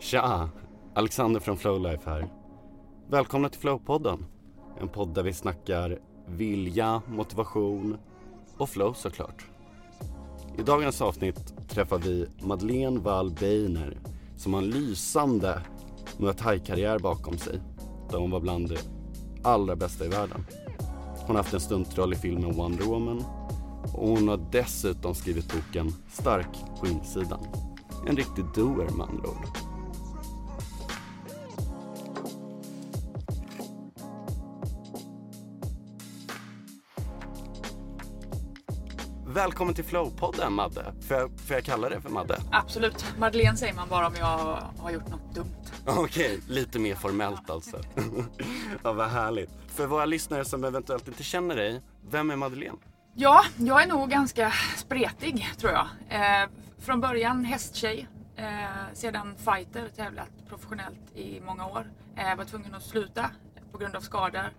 Tja! Alexander från Flowlife här. Välkomna till Flowpodden. En podd där vi snackar vilja, motivation och flow såklart. I dagens avsnitt träffar vi Madeleine Wall Beiner som har en lysande Muay Thai-karriär bakom sig. Där hon var bland de allra bästa i världen. Hon har haft en stuntroll i filmen Wonder Woman och hon har dessutom skrivit boken Stark på insidan. En riktig doer med andra ord. Välkommen till Flowpodden Madde. Får jag, får jag kalla det för Madde? Absolut. Madeleine säger man bara om jag har gjort något dumt. Okej, lite mer formellt alltså. ja, vad härligt. För våra lyssnare som eventuellt inte känner dig, vem är Madeleine? Ja, jag är nog ganska spretig tror jag. Eh, från början hästtjej, eh, sedan fighter, tävlat professionellt i många år. Eh, var tvungen att sluta på grund av skador.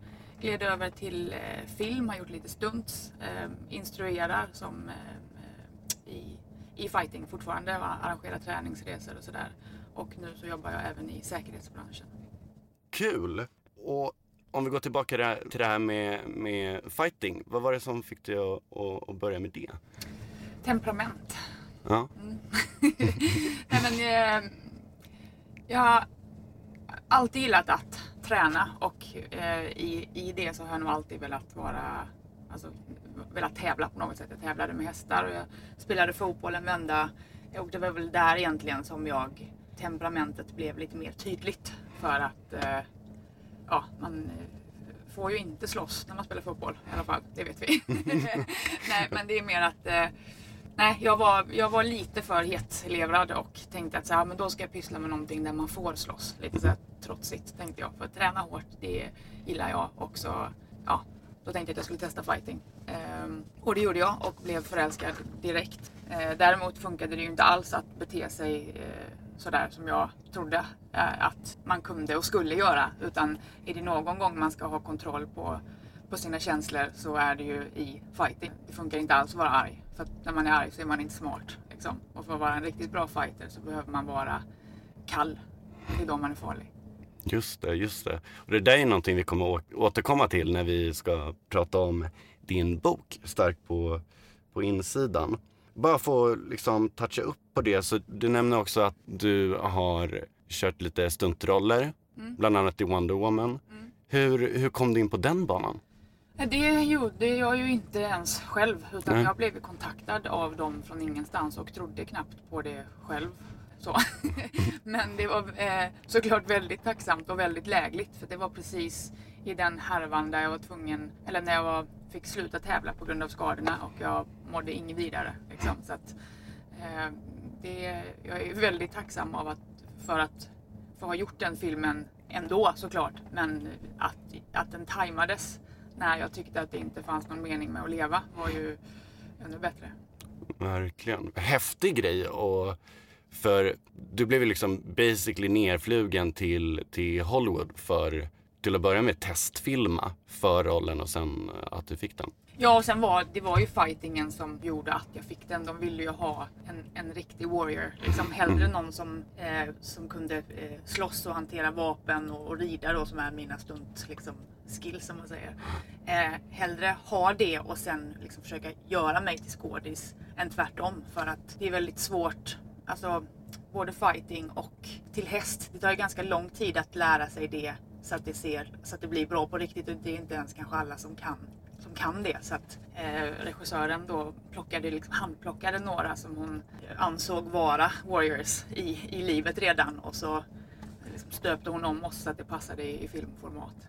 Gled över till eh, film, har gjort lite stunts, eh, instruerar som eh, i, i fighting fortfarande, arrangerar träningsresor och sådär. Och nu så jobbar jag även i säkerhetsbranschen. Kul! Och om vi går tillbaka till det här med, med fighting. Vad var det som fick dig att, att, att börja med det? Temperament. Ja. Mm. Nej, men, eh, jag har alltid gillat att träna och eh, i, i det så har jag nog alltid velat vara alltså, velat tävla på något sätt. Jag tävlade med hästar och jag spelade fotboll en vända. Och det var väl där egentligen som jag temperamentet blev lite mer tydligt. För att eh, ja, man eh, får ju inte slåss när man spelar fotboll i alla fall. Det vet vi. nej, men det är mer att eh, nej, jag, var, jag var lite för hetlevrad och tänkte att så här, men då ska jag pyssla med någonting där man får slåss. Lite så här trotsigt tänkte jag. För att träna hårt, det gillar jag. också. ja, då tänkte jag att jag skulle testa fighting. Ehm, och det gjorde jag och blev förälskad direkt. Ehm, däremot funkade det ju inte alls att bete sig eh, sådär som jag trodde eh, att man kunde och skulle göra. Utan är det någon gång man ska ha kontroll på, på sina känslor så är det ju i fighting. Det funkar inte alls att vara arg. För att när man är arg så är man inte smart. Liksom. Och för att vara en riktigt bra fighter så behöver man vara kall. Det är då man är farlig. Just det, just det. Och det där är någonting vi kommer återkomma till när vi ska prata om din bok Stark på, på insidan. Bara få liksom toucha upp på det. Så du nämner också att du har kört lite stuntroller, mm. bland annat i Wonder Woman. Mm. Hur, hur kom du in på den banan? Det gjorde jag ju inte ens själv utan Nej. jag blev kontaktad av dem från ingenstans och trodde knappt på det själv. Så. Men det var eh, såklart väldigt tacksamt och väldigt lägligt för det var precis i den härvan där jag var tvungen, eller när jag var, fick sluta tävla på grund av skadorna och jag mådde inget vidare. Liksom. Så att, eh, det, jag är väldigt tacksam av att, för att få ha gjort den filmen ändå såklart. Men att, att den tajmades när jag tyckte att det inte fanns någon mening med att leva var ju ännu bättre. Verkligen. Häftig grej och för du blev ju liksom basically nerflugen till, till Hollywood för till att börja med testfilma för rollen och sen att du fick den. Ja, och sen var det var ju fightingen som gjorde att jag fick den. De ville ju ha en, en riktig warrior. Liksom hellre mm. någon som, eh, som kunde eh, slåss och hantera vapen och, och rida då som är mina stunt liksom, skills som man säger. Eh, hellre ha det och sen liksom försöka göra mig till skådis än tvärtom. För att det är väldigt svårt alltså både fighting och till häst. Det tar ju ganska lång tid att lära sig det så att det, ser, så att det blir bra på riktigt och det är inte ens kanske alla som kan, som kan det. Så att eh, regissören då plockade, liksom, handplockade några som hon ansåg vara warriors i, i livet redan och så liksom stöpte hon om oss så att det passade i, i filmformat.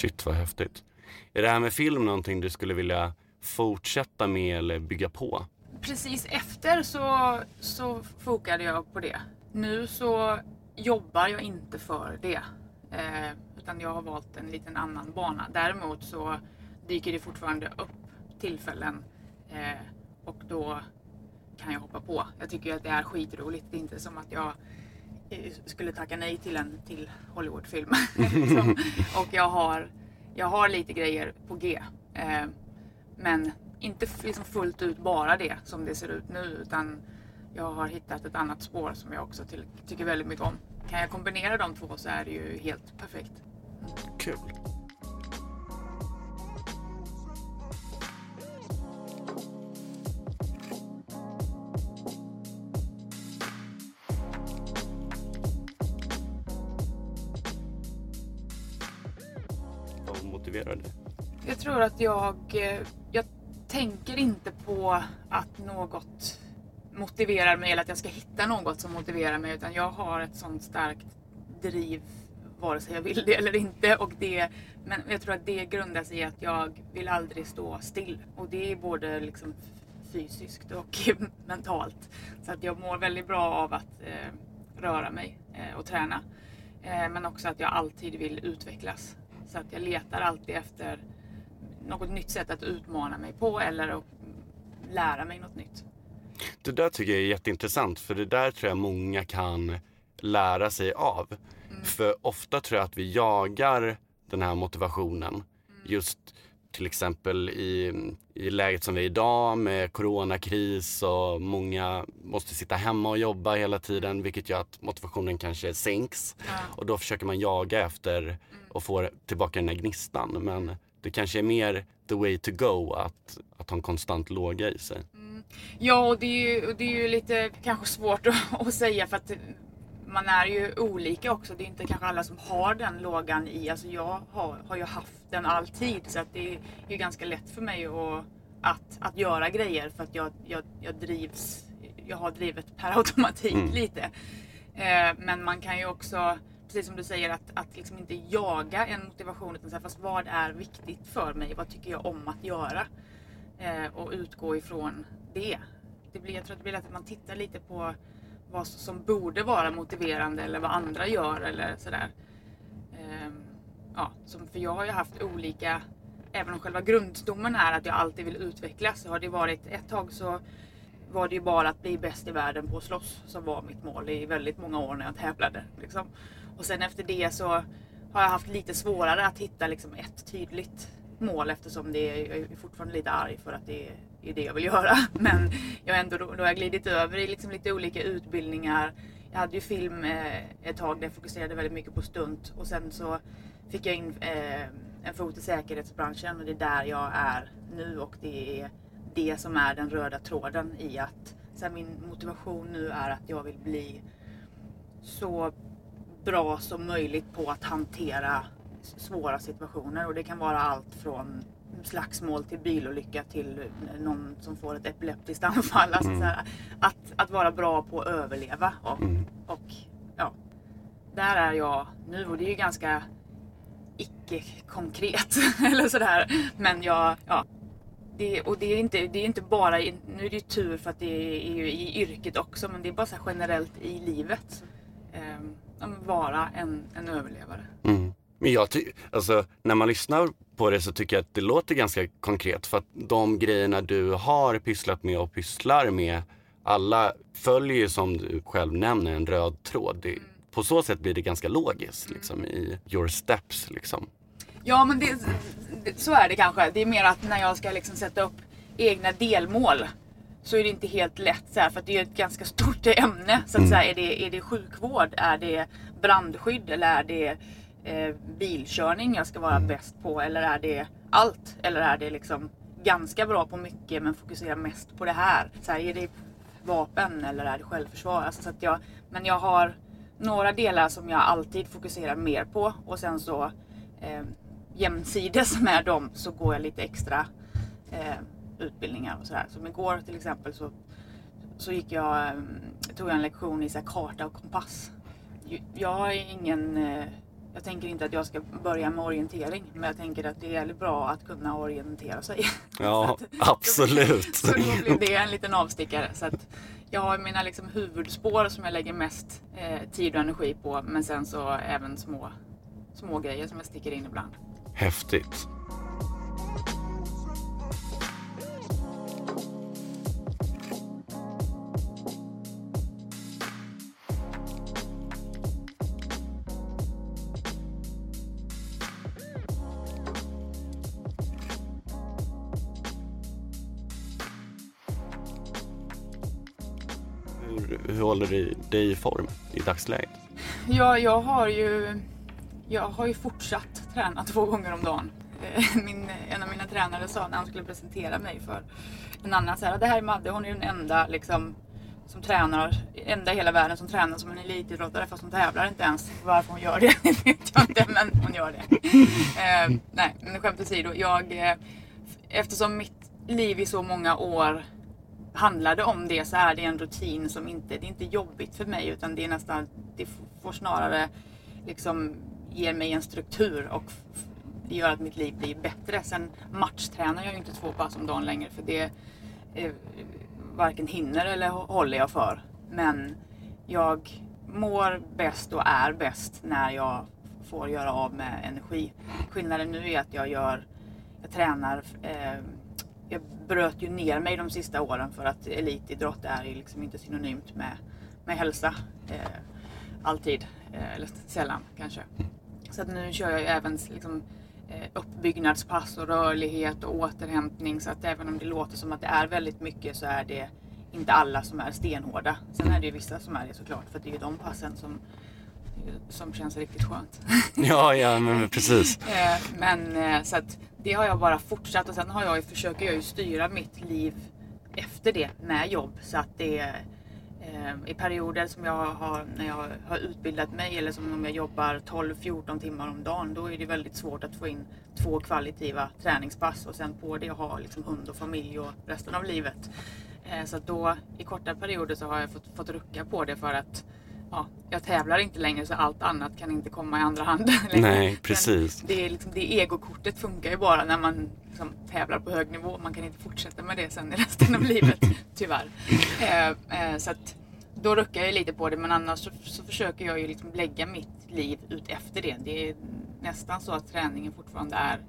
Shit vad häftigt. Är det här med film någonting du skulle vilja fortsätta med eller bygga på? precis efter så, så fokade jag på det. Nu så jobbar jag inte för det. Eh, utan jag har valt en liten annan bana. Däremot så dyker det fortfarande upp tillfällen eh, och då kan jag hoppa på. Jag tycker att det är skitroligt. Det är inte som att jag eh, skulle tacka nej till en till Hollywoodfilm. Liksom. och jag har, jag har lite grejer på G. Eh, men inte liksom fullt ut bara det som det ser ut nu utan jag har hittat ett annat spår som jag också till, tycker väldigt mycket om. Kan jag kombinera de två så är det ju helt perfekt. Kul. Att jag, eh, jag tänker inte på att något motiverar mig eller att jag ska hitta något som motiverar mig utan jag har ett sånt starkt driv vare sig jag vill det eller inte. Och det, men jag tror att det grundar sig i att jag vill aldrig stå still. Och det är både liksom fysiskt och mentalt. Så att jag mår väldigt bra av att eh, röra mig eh, och träna. Eh, men också att jag alltid vill utvecklas. Så att jag letar alltid efter något nytt sätt att utmana mig på eller att lära mig något nytt. Det där tycker jag är jätteintressant för det där tror jag många kan lära sig av. Mm. För ofta tror jag att vi jagar den här motivationen. Mm. Just till exempel i, i läget som vi är idag med coronakris och många måste sitta hemma och jobba hela tiden vilket gör att motivationen kanske sänks. Ja. Och då försöker man jaga efter mm. och få tillbaka den här gnistan. Men det kanske är mer the way to go att, att ha en konstant låga i sig. Mm. Ja, och det är ju, det är ju lite kanske svårt att, att säga för att man är ju olika också. Det är inte kanske alla som har den lågan i. Alltså jag har, har ju haft den alltid så att det är ju ganska lätt för mig att, att, att göra grejer för att jag, jag, jag drivs. Jag har drivet per automatik mm. lite. Eh, men man kan ju också, precis som du säger, att, att liksom inte jaga en motivation utan säga fast vad är viktigt för mig? Vad tycker jag om att göra? Eh, och utgå ifrån det. det blir, jag tror att det blir lätt att man tittar lite på vad som borde vara motiverande eller vad andra gör eller sådär. Eh, ja, som, för jag har ju haft olika, även om själva grundstommen är att jag alltid vill utvecklas så har det varit, ett tag så var det ju bara att bli bäst i världen på att slåss som var mitt mål i väldigt många år när jag tävlade. Liksom. Och sen efter det så har jag haft lite svårare att hitta liksom, ett tydligt mål eftersom det är, jag är fortfarande lite arg för att det är det jag vill göra. Men jag har ändå då, då har jag glidit över i liksom lite olika utbildningar. Jag hade ju film eh, ett tag där jag fokuserade väldigt mycket på stunt och sen så fick jag in eh, en fot i säkerhetsbranschen och det är där jag är nu och det är det som är den röda tråden i att så här, min motivation nu är att jag vill bli så bra som möjligt på att hantera svåra situationer och det kan vara allt från slagsmål till bilolycka till någon som får ett epileptiskt anfall. Alltså mm. här, att, att vara bra på att överleva. Och, mm. och ja, där är jag nu och det är ju ganska icke-konkret. eller sådär. Men jag, ja. Det, och det är, inte, det är inte bara, nu är det ju tur för att det är ju i yrket också, men det är bara så generellt i livet. Um, vara en, en överlevare. Mm. Men jag tycker, alltså när man lyssnar på det så tycker jag att det låter ganska konkret. För att de grejerna du har pysslat med och pysslar med, alla följer ju som du själv nämner en röd tråd. Det, på så sätt blir det ganska logiskt liksom, i your steps. Liksom. Ja, men det, så är det kanske. Det är mer att när jag ska liksom sätta upp egna delmål så är det inte helt lätt så här, för det är ett ganska stort ämne. Så att mm. så här, är, det, är det sjukvård? Är det brandskydd? Eller är det eh, bilkörning jag ska vara mm. bäst på? Eller är det allt? Eller är det liksom ganska bra på mycket men fokuserar mest på det här? Så här är det vapen eller är det självförsvar? Alltså, så att jag, men jag har några delar som jag alltid fokuserar mer på och sen så eh, jämsides med dem så går jag lite extra eh, utbildningar och sådär. Som igår till exempel så, så gick jag, eh, tog jag en lektion i så karta och kompass. Jag är ingen eh, jag tänker inte att jag ska börja med orientering, men jag tänker att det är bra att kunna orientera sig. Ja, att, absolut. Så då blir det en liten avstickare. Så att jag har mina liksom huvudspår som jag lägger mest eh, tid och energi på, men sen så även små, små grejer som jag sticker in ibland. Häftigt. Hur, hur håller du dig i form i dagsläget? Ja, jag har ju, jag har ju fortsatt träna två gånger om dagen. Eh, min, en av mina tränare sa när han skulle presentera mig för en annan så här, det här är Madde, hon är den enda liksom, som tränar, enda i hela världen som tränar som en elitidrottare fast hon tävlar inte ens. Varför hon gör det vet jag inte men hon gör det. eh, nej men skämt åsido, jag, eh, eftersom mitt liv i så många år handlade om det så är det en rutin som inte, det är inte jobbigt för mig utan det är nästan, det får snarare liksom ger mig en struktur och det gör att mitt liv blir bättre. Sen matchtränar jag ju inte två pass om dagen längre för det eh, varken hinner eller håller jag för. Men jag mår bäst och är bäst när jag får göra av med energi. Skillnaden nu är att jag gör, jag tränar eh, jag bröt ju ner mig de sista åren för att elitidrott är liksom inte synonymt med, med hälsa. Eh, alltid, eh, eller sällan kanske. Så att nu kör jag ju även liksom, eh, uppbyggnadspass och rörlighet och återhämtning. Så att även om det låter som att det är väldigt mycket så är det inte alla som är stenhårda. Sen är det ju vissa som är det såklart för det är ju de passen som, som känns riktigt skönt. Ja, ja men precis. Eh, men eh, så att det har jag bara fortsatt och sen har jag, försöker jag ju styra mitt liv efter det med jobb så att det eh, i perioder som jag har när jag har utbildat mig eller som om jag jobbar 12-14 timmar om dagen då är det väldigt svårt att få in två kvalitativa träningspass och sen på det ha liksom hund och familj och resten av livet. Eh, så att då i korta perioder så har jag fått, fått rucka på det för att ja, jag tävlar inte längre så allt annat kan inte komma i andra hand. Nej, precis. det, är liksom, det egokortet funkar ju bara när man liksom, tävlar på hög nivå. Man kan inte fortsätta med det sen i resten av livet, tyvärr. Eh, eh, så att, då ruckar jag lite på det men annars så, så försöker jag ju liksom lägga mitt liv ut efter det. Det är nästan så att träningen fortfarande är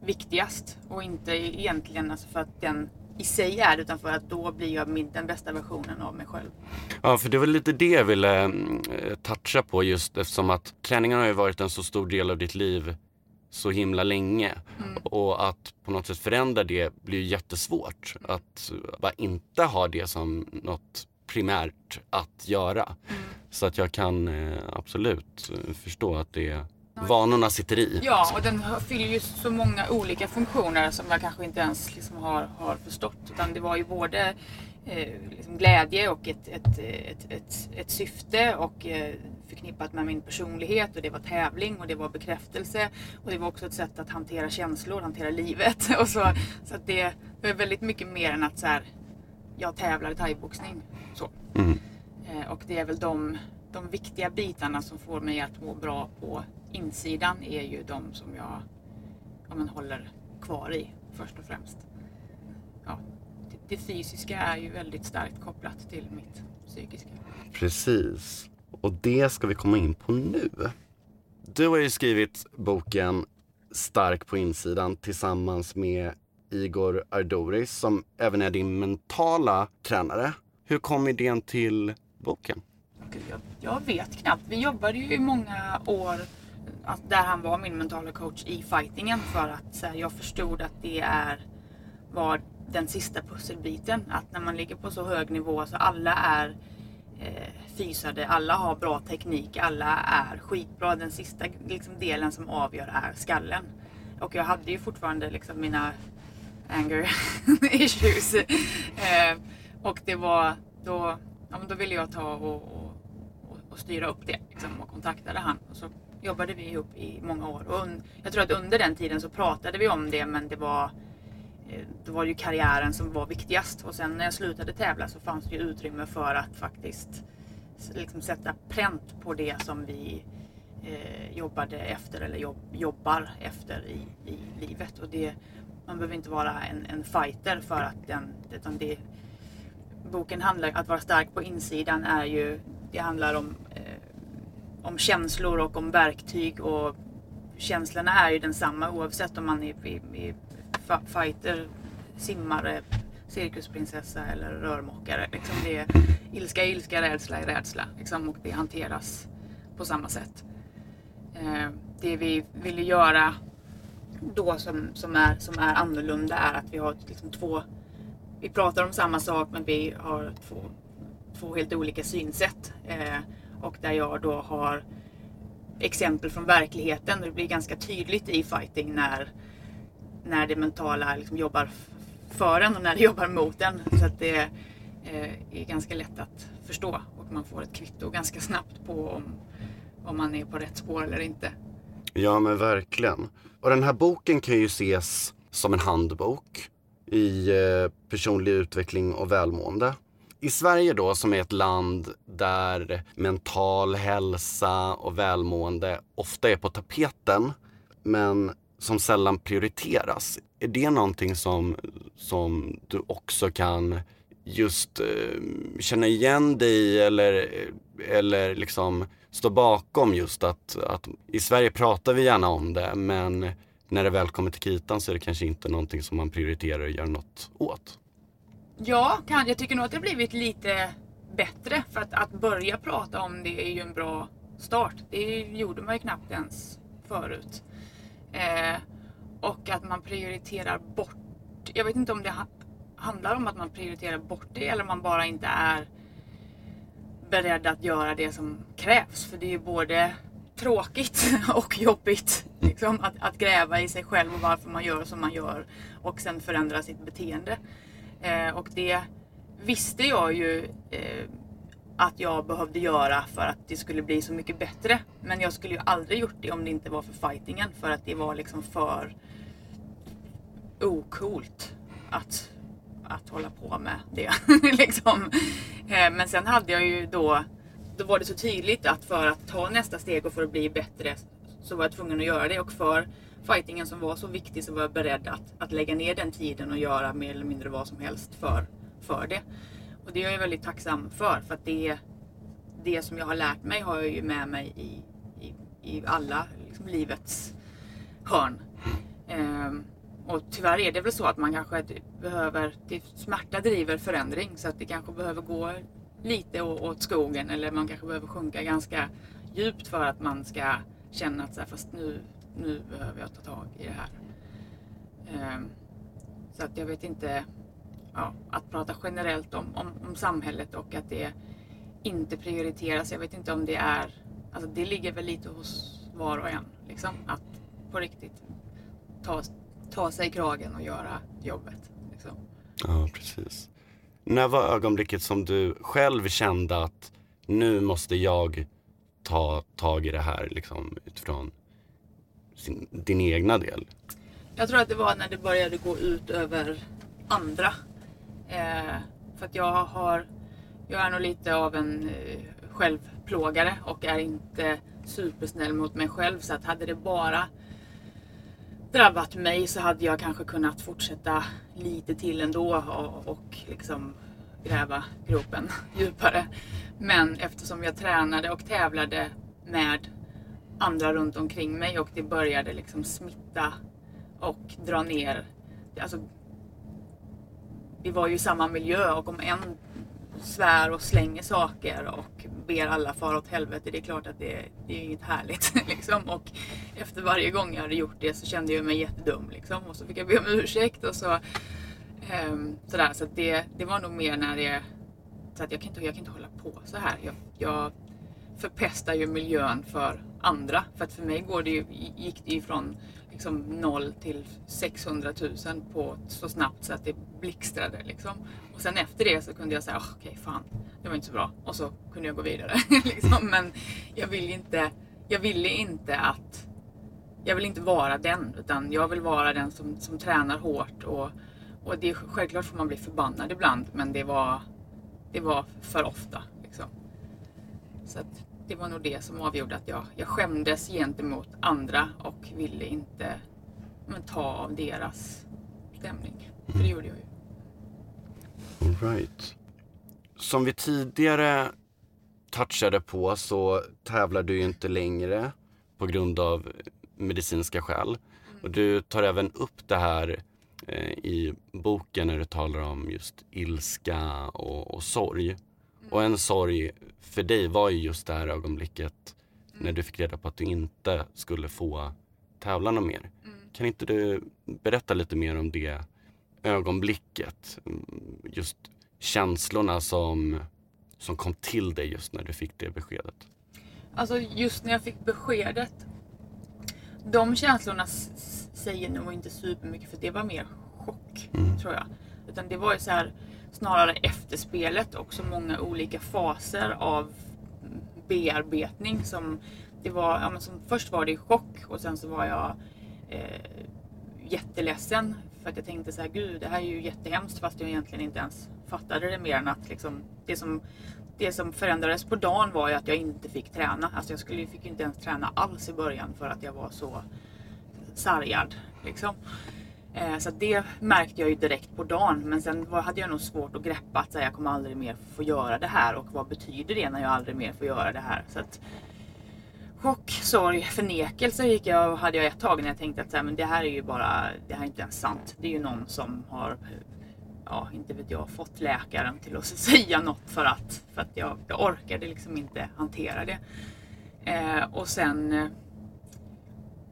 viktigast och inte egentligen alltså för att den i sig är utan för att då blir jag min, den bästa versionen av mig själv. Ja, för det var lite det jag ville eh, toucha på just eftersom att träningen har ju varit en så stor del av ditt liv så himla länge. Mm. Och att på något sätt förändra det blir jättesvårt. Att bara inte ha det som något primärt att göra. Mm. Så att jag kan eh, absolut förstå att det vanorna sitter i. Ja, och den fyller ju så många olika funktioner som jag kanske inte ens liksom har, har förstått. Utan det var ju både eh, liksom glädje och ett, ett, ett, ett, ett syfte och eh, förknippat med min personlighet och det var tävling och det var bekräftelse och det var också ett sätt att hantera känslor, hantera livet. Och så så det är väldigt mycket mer än att så här, jag tävlar i thaiboxning. Så. Mm. Eh, och det är väl de, de viktiga bitarna som får mig att må bra på insidan är ju de som jag ja, men, håller kvar i först och främst. Ja, det, det fysiska är ju väldigt starkt kopplat till mitt psykiska. Precis. Och det ska vi komma in på nu. Du har ju skrivit boken Stark på insidan tillsammans med Igor Ardoris som även är din mentala tränare. Hur kom idén till boken? Jag, jag vet knappt. Vi jobbade ju i många år att där han var min mentala coach i fightingen för att så här, jag förstod att det är var den sista pusselbiten. Att när man ligger på så hög nivå så alla är eh, fysade, alla har bra teknik, alla är skitbra. Den sista liksom, delen som avgör är skallen. Och jag hade ju fortfarande liksom mina anger issues. eh, och det var då, ja, då ville jag ta och, och, och styra upp det liksom, och kontaktade han. Och så jobbade vi ihop i många år. Och jag tror att under den tiden så pratade vi om det men det var eh, då var det ju karriären som var viktigast. Och sen när jag slutade tävla så fanns det ju utrymme för att faktiskt liksom sätta pränt på det som vi eh, jobbade efter eller jobb, jobbar efter i, i livet. Och det, man behöver inte vara en, en fighter för att den, utan det, boken handlar att vara stark på insidan är ju, det handlar om eh, om känslor och om verktyg och känslorna är ju densamma oavsett om man är är, fighter, simmare, cirkusprinsessa eller rörmokare. Liksom det är ilska är ilska, rädsla är rädsla liksom, och det hanteras på samma sätt. Eh, det vi vill göra då som, som, är, som är annorlunda är att vi har liksom två vi pratar om samma sak men vi har två två helt olika synsätt. Eh, och där jag då har exempel från verkligheten. Det blir ganska tydligt i fighting när, när det mentala liksom jobbar för en och när det jobbar mot en. Så att det eh, är ganska lätt att förstå och man får ett kvitto ganska snabbt på om, om man är på rätt spår eller inte. Ja men verkligen. Och den här boken kan ju ses som en handbok i eh, personlig utveckling och välmående. I Sverige då, som är ett land där mental hälsa och välmående ofta är på tapeten, men som sällan prioriteras. Är det någonting som, som du också kan just eh, känna igen dig i eller, eller liksom stå bakom just att, att i Sverige pratar vi gärna om det men när det väl kommer till kritan så är det kanske inte någonting som man prioriterar och gör något åt. Ja, kan, jag tycker nog att det blivit lite bättre för att, att börja prata om det är ju en bra start. Det gjorde man ju knappt ens förut. Eh, och att man prioriterar bort. Jag vet inte om det ha, handlar om att man prioriterar bort det eller om man bara inte är beredd att göra det som krävs. För det är ju både tråkigt och jobbigt liksom, att, att, gräva i sig själv och varför man gör som man gör och sen förändra sitt beteende. Eh, och det visste jag ju eh, att jag behövde göra för att det skulle bli så mycket bättre. Men jag skulle ju aldrig gjort det om det inte var för fightingen för att det var liksom för ocoolt att, att hålla på med det. liksom. Eh, men sen hade jag ju då, då var det så tydligt att för att ta nästa steg och för att bli bättre så var jag tvungen att göra det. Och för fightingen som var så viktig så var jag beredd att, att lägga ner den tiden och göra mer eller mindre vad som helst för, för det. Och det är jag väldigt tacksam för. För att det, det som jag har lärt mig har jag ju med mig i, i, i alla liksom, livets hörn. Um, och tyvärr är det väl så att man kanske typ behöver, smärta driver förändring så att det kanske behöver gå lite åt skogen eller man kanske behöver sjunka ganska djupt för att man ska känna att så här, fast nu, nu behöver jag ta tag i det här. Ehm, så att jag vet inte, ja, att prata generellt om, om, om, samhället och att det inte prioriteras. Jag vet inte om det är, alltså det ligger väl lite hos var och en. Liksom, att på riktigt ta, ta sig i kragen och göra jobbet. Liksom. Ja, precis. När var ögonblicket som du själv kände att nu måste jag ta tag i det här liksom, utifrån sin, din egna del? Jag tror att det var när det började gå ut över andra. Eh, för att jag har, jag är nog lite av en eh, självplågare och är inte supersnäll mot mig själv. Så att hade det bara drabbat mig så hade jag kanske kunnat fortsätta lite till ändå och, och liksom gräva gropen djupare. Men eftersom jag tränade och tävlade med andra runt omkring mig och det började liksom smitta och dra ner. Alltså, vi var ju i samma miljö och om en svär och slänger saker och ber alla fara åt helvete. Det är klart att det, det är inget härligt. Liksom. Och efter varje gång jag hade gjort det så kände jag mig jättedum. Liksom. Och så fick jag be om ursäkt. Och så, um, sådär. så det, det var nog mer när det... Så att jag, kan inte, jag kan inte hålla på så här. Jag, jag förpestar ju miljön för andra. För att för mig går det ju, gick det ju från liksom 0 till 600 000 på så snabbt så att det blixtrade. Liksom. Och sen efter det så kunde jag säga, oh, okej okay, fan, det var inte så bra. Och så kunde jag gå vidare. liksom. Men jag vill inte, jag ville inte att, jag vill inte vara den. Utan jag vill vara den som, som tränar hårt. Och, och det, är självklart får man bli förbannad ibland. Men det var, det var för ofta. Liksom. Så att, det var nog det som avgjorde att jag, jag skämdes gentemot andra och ville inte men, ta av deras stämning. För det mm. gjorde jag ju. All right. Som vi tidigare touchade på så tävlar du ju inte längre på grund av medicinska skäl. Mm. Och du tar även upp det här eh, i boken när du talar om just ilska och, och sorg. Mm. Och en sorg för dig var ju just det här ögonblicket mm. när du fick reda på att du inte skulle få tävla något mer. Mm. Kan inte du berätta lite mer om det ögonblicket? Just känslorna som, som kom till dig just när du fick det beskedet? Alltså just när jag fick beskedet. De känslorna säger nog inte supermycket för det var mer chock mm. tror jag. Utan det var ju så här snarare efterspelet och så många olika faser av bearbetning som det var, ja, men som, först var det chock och sen så var jag eh, jätteledsen för att jag tänkte så här, gud det här är ju jättehemskt fast jag egentligen inte ens fattade det mer än att liksom, det, som, det som förändrades på dagen var ju att jag inte fick träna. Alltså jag skulle, fick inte ens träna alls i början för att jag var så sargad. Liksom. Eh, så det märkte jag ju direkt på dagen. Men sen hade jag nog svårt att greppa att jag kommer aldrig mer få göra det här och vad betyder det när jag aldrig mer får göra det här. Så att, chock, sorg, förnekelse gick jag hade jag ett tag när jag tänkte att så här, men det här är ju bara, det här är inte ens sant. Det är ju någon som har, ja inte vet jag, fått läkaren till att säga något för att, för att jag, jag orkade liksom inte hantera det. Eh, och sen eh,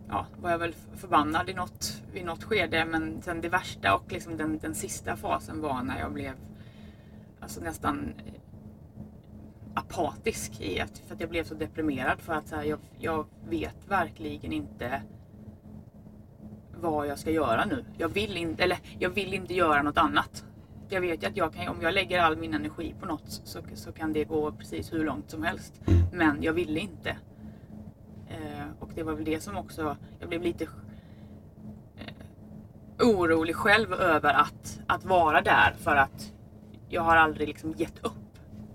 ja, var jag väl förbannad i något, i något skede men sen det värsta och liksom den, den sista fasen var när jag blev alltså nästan eh, apatisk i att, för att jag blev så deprimerad för att så här, jag, jag vet verkligen inte vad jag ska göra nu. Jag vill inte, eller jag vill inte göra något annat. Jag vet ju att jag kan, om jag lägger all min energi på något så, så kan det gå precis hur långt som helst. Men jag ville inte. Eh, och det var väl det som också, jag blev lite eh, orolig själv över att, att vara där för att jag har aldrig liksom gett upp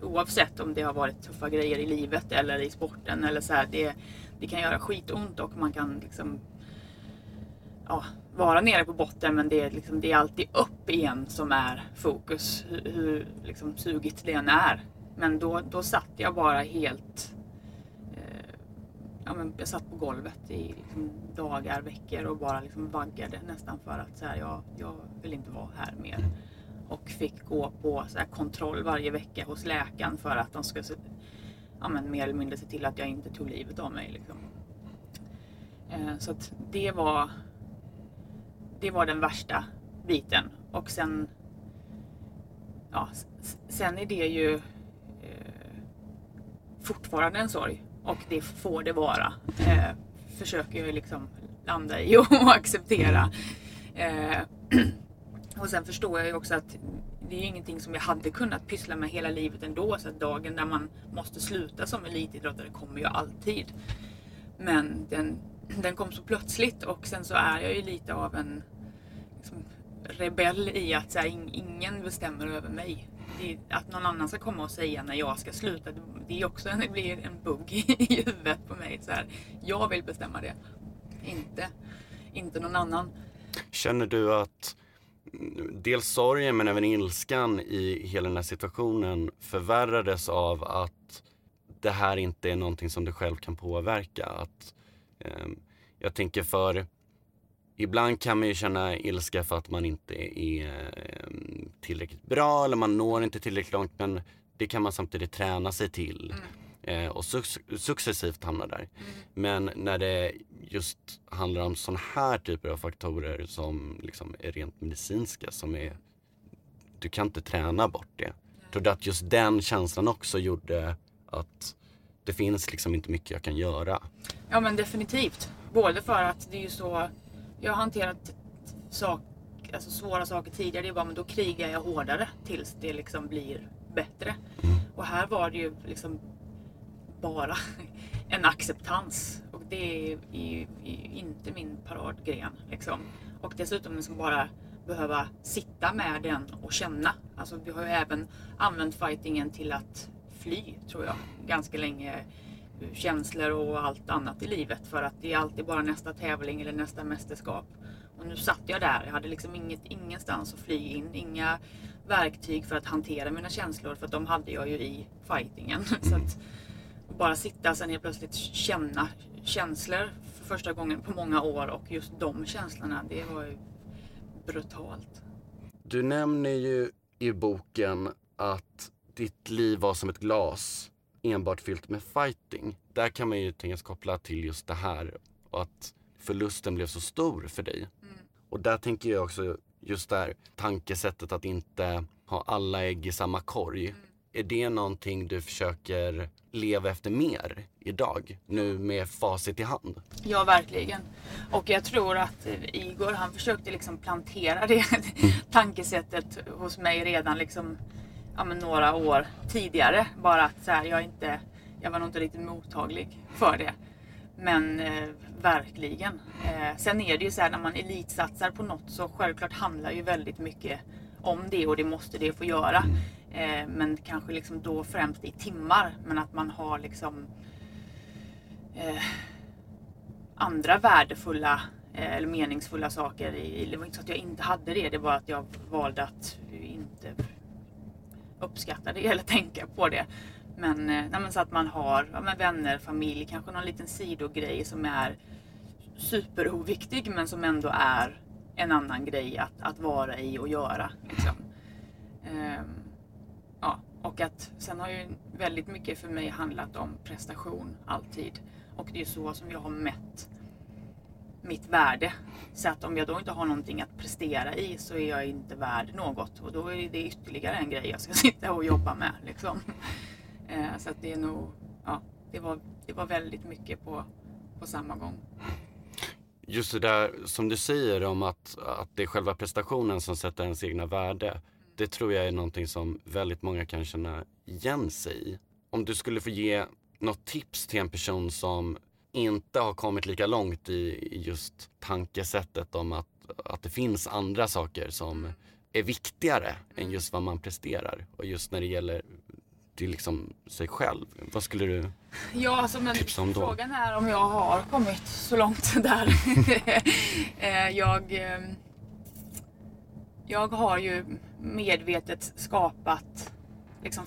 oavsett om det har varit tuffa grejer i livet eller i sporten eller så här, det, det kan göra skitont och man kan liksom ja, vara nere på botten men det är, liksom, det är alltid upp igen som är fokus hur, hur liksom, sugigt det än är. Men då, då satt jag bara helt ja, men jag satt på golvet i liksom, dagar, veckor och bara liksom vaggade nästan för att så här, jag, jag vill inte vara här mer och fick gå på så kontroll varje vecka hos läkaren för att de skulle ja, men mer eller mindre se till att jag inte tog livet av mig. Liksom. Eh, så att det var det var den värsta biten och sen ja, sen är det ju eh, fortfarande en sorg och det får det vara. Eh, försöker jag liksom landa i och acceptera. Eh, och sen förstår jag ju också att det är ju ingenting som jag hade kunnat pyssla med hela livet ändå. Så att dagen där man måste sluta som elitidrottare kommer ju alltid. Men den, den kom så plötsligt och sen så är jag ju lite av en liksom, rebell i att så här, ingen bestämmer över mig. Det, att någon annan ska komma och säga när jag ska sluta, det är också en, det blir en bugg i huvudet på mig. Så här, jag vill bestämma det, inte, inte någon annan. Känner du att dels sorgen men även ilskan i hela den här situationen förvärrades av att det här inte är någonting som du själv kan påverka. Att, eh, jag tänker för Ibland kan man ju känna ilska för att man inte är eh, tillräckligt bra eller man når inte tillräckligt långt men det kan man samtidigt träna sig till. Mm eh, och successivt hamna där. Mm. Men när det just handlar om sådana här typer av faktorer som liksom är rent medicinska som är, du kan inte träna bort det. Mm. Tror du att just den känslan också gjorde att det finns liksom inte mycket jag kan göra? Ja men definitivt. Både för att det är ju så, jag har hanterat sak, alltså svåra saker tidigare, det är bara men då krigar jag hårdare tills det liksom blir bättre. Mm. Och här var det ju liksom bara en acceptans. Och det är, är inte min paradgren. Liksom. Och dessutom liksom bara behöva sitta med den och känna. Alltså vi har ju även använt fightingen till att fly, tror jag, ganska länge. Känslor och allt annat i livet för att det är alltid bara nästa tävling eller nästa mästerskap. Och nu satt jag där, jag hade liksom inget, ingenstans att fly in, inga verktyg för att hantera mina känslor för att de hade jag ju i fightingen. Så att, bara sitta och sen helt plötsligt känna känslor för första gången på många år och just de känslorna, det var ju brutalt. Du nämner ju i boken att ditt liv var som ett glas enbart fyllt med fighting. Där kan man ju tänkas koppla till just det här och att förlusten blev så stor för dig. Mm. Och där tänker jag också just det här tankesättet att inte ha alla ägg i samma korg. Mm. är det någonting du försöker leva efter mer idag? Nu med facit i hand? Ja, verkligen. Och jag tror att Igor han försökte liksom plantera det tankesättet hos mig redan liksom, ja, men några år tidigare. Bara att så här, jag, inte, jag var nog inte riktigt mottaglig för det. Men eh, verkligen. Eh, sen är det ju så här när man elitsatsar på något så självklart handlar ju väldigt mycket om det och det måste det få göra. Eh, men kanske liksom då främst i timmar. Men att man har liksom eh, andra värdefulla eh, eller meningsfulla saker. I, det var inte så att jag inte hade det. Det var att jag valde att inte uppskatta det eller tänka på det. Men, eh, nej, så att man har ja, vänner, familj, kanske någon liten sidogrej som är superoviktig men som ändå är en annan grej att, att vara i och göra. Liksom. Ehm, ja, och att sen har ju väldigt mycket för mig handlat om prestation alltid. Och det är så som jag har mätt mitt värde. Så att om jag då inte har någonting att prestera i så är jag inte värd något. Och då är det ytterligare en grej jag ska sitta och jobba med. Liksom. Eh, så att det är nog, ja, det var, det var väldigt mycket på, på samma gång. Just det där som du säger om att, att det är själva prestationen som sätter ens egna värde. Det tror jag är någonting som väldigt många kan känna igen sig i. Om du skulle få ge något tips till en person som inte har kommit lika långt i, just tankesättet om att, att det finns andra saker som är viktigare än just vad man presterar. Och just när det gäller till liksom sig själv. Vad skulle du ja, alltså, men tipsa om då? Frågan är om jag har kommit så långt där. Eh, jag, ehm, jag har ju medvetet skapat liksom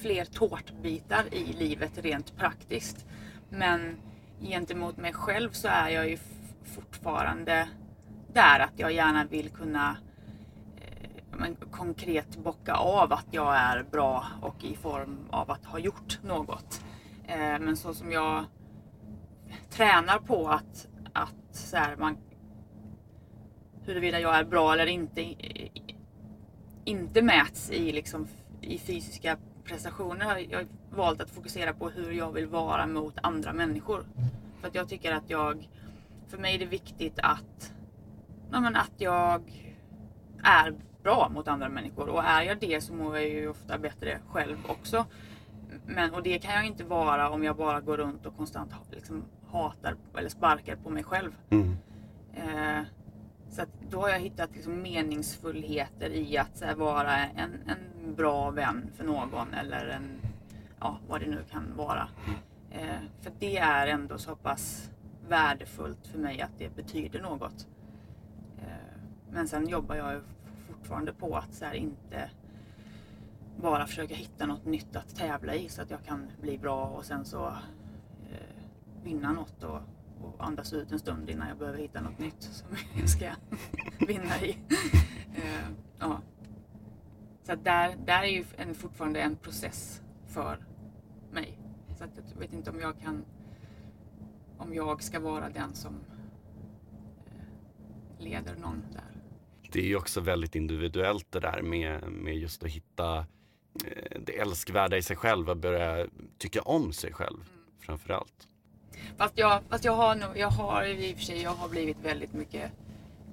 fler tårtbitar i livet rent praktiskt. Men gentemot mig själv så är jag ju fortfarande där att jag gärna vill kunna eh, men, konkret bocka av att jag är bra och i form av att ha gjort något. Eh, men så som jag tränar på att, att så här, man, huruvida jag är bra eller inte inte mäts i, liksom, i fysiska prestationer. Jag valt att fokusera på hur jag vill vara mot andra människor. För att jag tycker att jag, för mig är det viktigt att, ja, men att jag är bra mot andra människor och är jag det så mår jag ju ofta bättre själv också. Men, och det kan jag inte vara om jag bara går runt och konstant liksom, hatar eller sparkar på mig själv. Mm. Eh, så då har jag hittat liksom, meningsfullheter i att här, vara en, en bra vän för någon eller en, ja, vad det nu kan vara. Eh, för det är ändå så pass värdefullt för mig att det betyder något. Eh, men sen jobbar jag fortfarande på att så här, inte bara försöka hitta något nytt att tävla i så att jag kan bli bra och sen så eh, vinna något och, och, andas ut en stund innan jag behöver hitta något nytt som jag ska vinna i. eh, ja. Så där, där är ju en, fortfarande en process för mig. Så att jag vet inte om jag kan om jag ska vara den som eh, leder någon där det är ju också väldigt individuellt det där med, med just att hitta eh, det älskvärda i sig själv och börja tycka om sig själv mm. framför allt. Fast jag, fast jag har nog, jag har i och för sig, jag har blivit väldigt mycket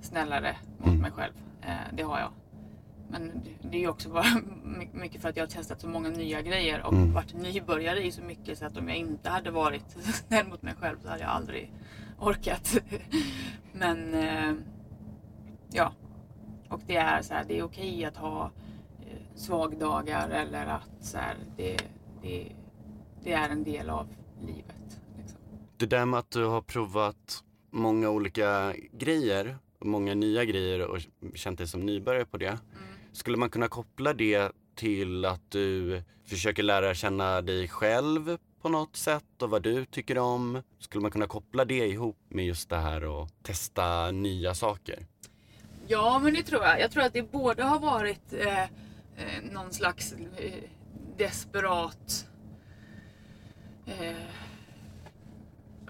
snällare mot mm. mig själv. Eh, det har jag. Men det är ju också bara mycket för att jag har testat så många nya grejer och mm. varit nybörjare i så mycket så att om jag inte hade varit snäll mot mig själv så hade jag aldrig orkat. Men eh, ja, och det är så här, det är okej att ha eh, svagdagar eller att så här, det, det, det är en del av livet. Liksom. Det där med att du har provat många olika grejer, många nya grejer och känt dig som nybörjare på det. Mm. Skulle man kunna koppla det till att du försöker lära känna dig själv på något sätt och vad du tycker om? Skulle man kunna koppla det ihop med just det här att testa nya saker? Ja, men det tror jag. Jag tror att det både har varit eh, eh, någon slags eh, desperat eh,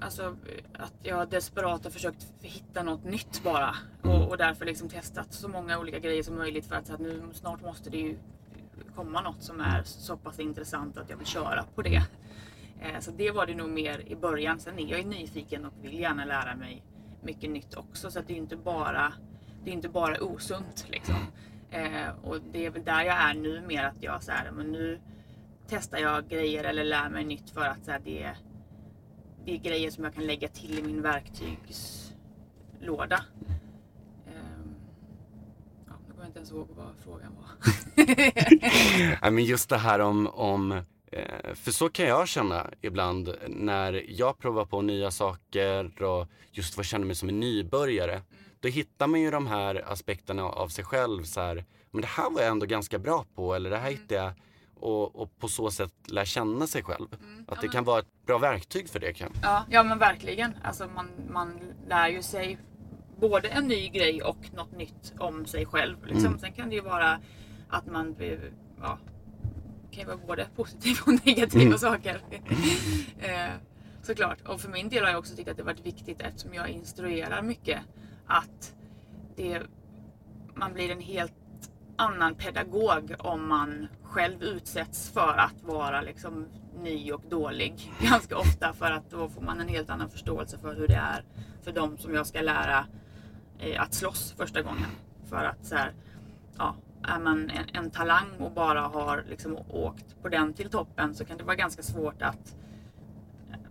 Alltså att jag desperat har försökt hitta något nytt bara. Och, och därför liksom testat så många olika grejer som möjligt för att, så att nu snart måste det ju komma något som är så pass intressant att jag vill köra på det. Eh, så det var det nog mer i början. Sen är jag ju nyfiken och vill gärna lära mig mycket nytt också. Så det är inte bara, det är inte bara osunt liksom. Eh, och det är väl där jag är nu mer att jag så här, men nu testar jag grejer eller lär mig nytt för att så här, det, det är grejer som jag kan lägga till i min verktygslåda. Ehm, ja, nu kommer jag inte ens ihåg vad frågan var. ja, men just det här om, om eh, för så kan jag känna ibland när jag provar på nya saker och just vad jag känner mig som en nybörjare. Då hittar man ju de här aspekterna av sig själv. Så här, men det här var jag ändå ganska bra på eller det här hittade jag och, och på så sätt lär känna sig själv. Mm, att det kan vara ett bra verktyg för det. Kan. Ja, ja men verkligen. Alltså man, man lär ju sig både en ny grej och något nytt om sig själv. Liksom. Mm. Sen kan det ju vara att man ja, kan ju vara både positiva och negativa mm. saker. eh, såklart. Och för min del har jag också tyckt att det varit viktigt eftersom jag instruerar mycket att det, man blir en helt annan pedagog om man själv utsätts för att vara liksom ny och dålig ganska ofta för att då får man en helt annan förståelse för hur det är för dem som jag ska lära eh, att slåss första gången. För att så här, ja, är man en, en, talang och bara har liksom åkt på den till toppen så kan det vara ganska svårt att,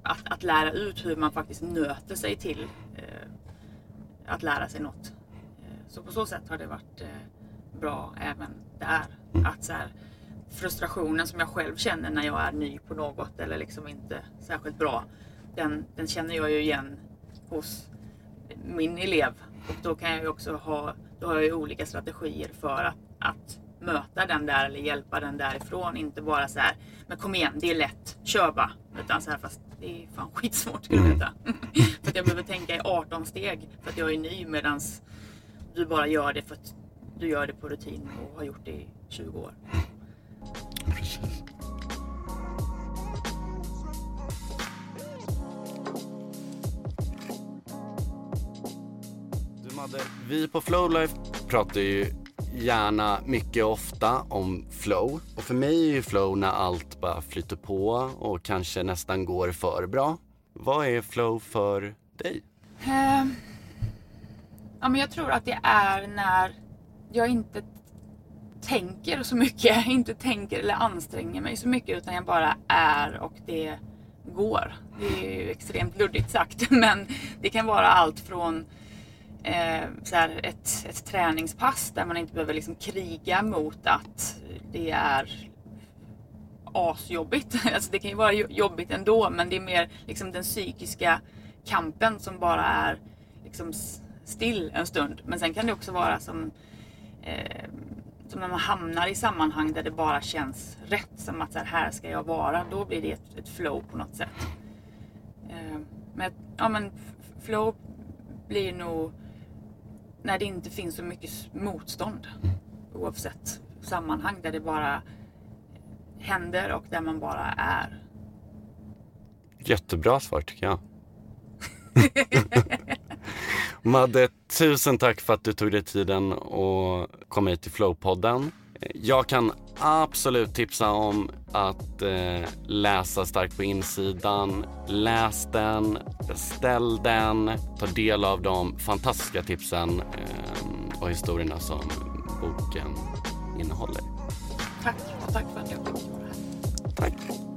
att, att lära ut hur man faktiskt nöter sig till eh, att lära sig något. Eh, så på så sätt har det varit eh, bra även där. Att så här, frustrationen som jag själv känner när jag är ny på något eller liksom inte särskilt bra. Den, den känner jag ju igen hos min elev. Och då kan jag ju också ha, då har jag ju olika strategier för att, att möta den där eller hjälpa den därifrån. Inte bara så här, men kom igen, det är lätt, kör bara. Utan så här, fast det är fan skitsvårt skulle jag veta. för att jag behöver tänka i 18 steg för att jag är ny medans du bara gör det för att du gör det på rutin och har gjort det i 20 år. Precis. Du Madde, vi på Flowlife pratar ju gärna mycket ofta om flow. Och för mig är ju flow när allt bara flyter på och kanske nästan går för bra. Vad är flow för dig? Uh, ja, men jag tror att det är när jag inte tänker så mycket, inte tänker eller anstränger mig så mycket utan jag bara är och det går. Det är ju extremt luddigt sagt men det kan vara allt från eh, så här ett, ett träningspass där man inte behöver liksom kriga mot att det är asjobbigt. Alltså det kan ju vara jobbigt ändå men det är mer liksom den psykiska kampen som bara är liksom still en stund. Men sen kan det också vara som eh, som när man hamnar i sammanhang där det bara känns rätt, som att så här, här ska jag vara, då blir det ett, ett flow på något sätt. Eh, men, ja, men flow blir nog när det inte finns så mycket motstånd. Oavsett sammanhang där det bara händer och där man bara är. Jättebra svar tycker jag. Madde, tusen tack för att du tog dig tiden och kom hit till Flowpodden. Jag kan absolut tipsa om att eh, läsa Starkt på insidan. Läs den, beställ den, ta del av de fantastiska tipsen eh, och historierna som boken innehåller. Tack och tack för att jag fick vara här. Tack.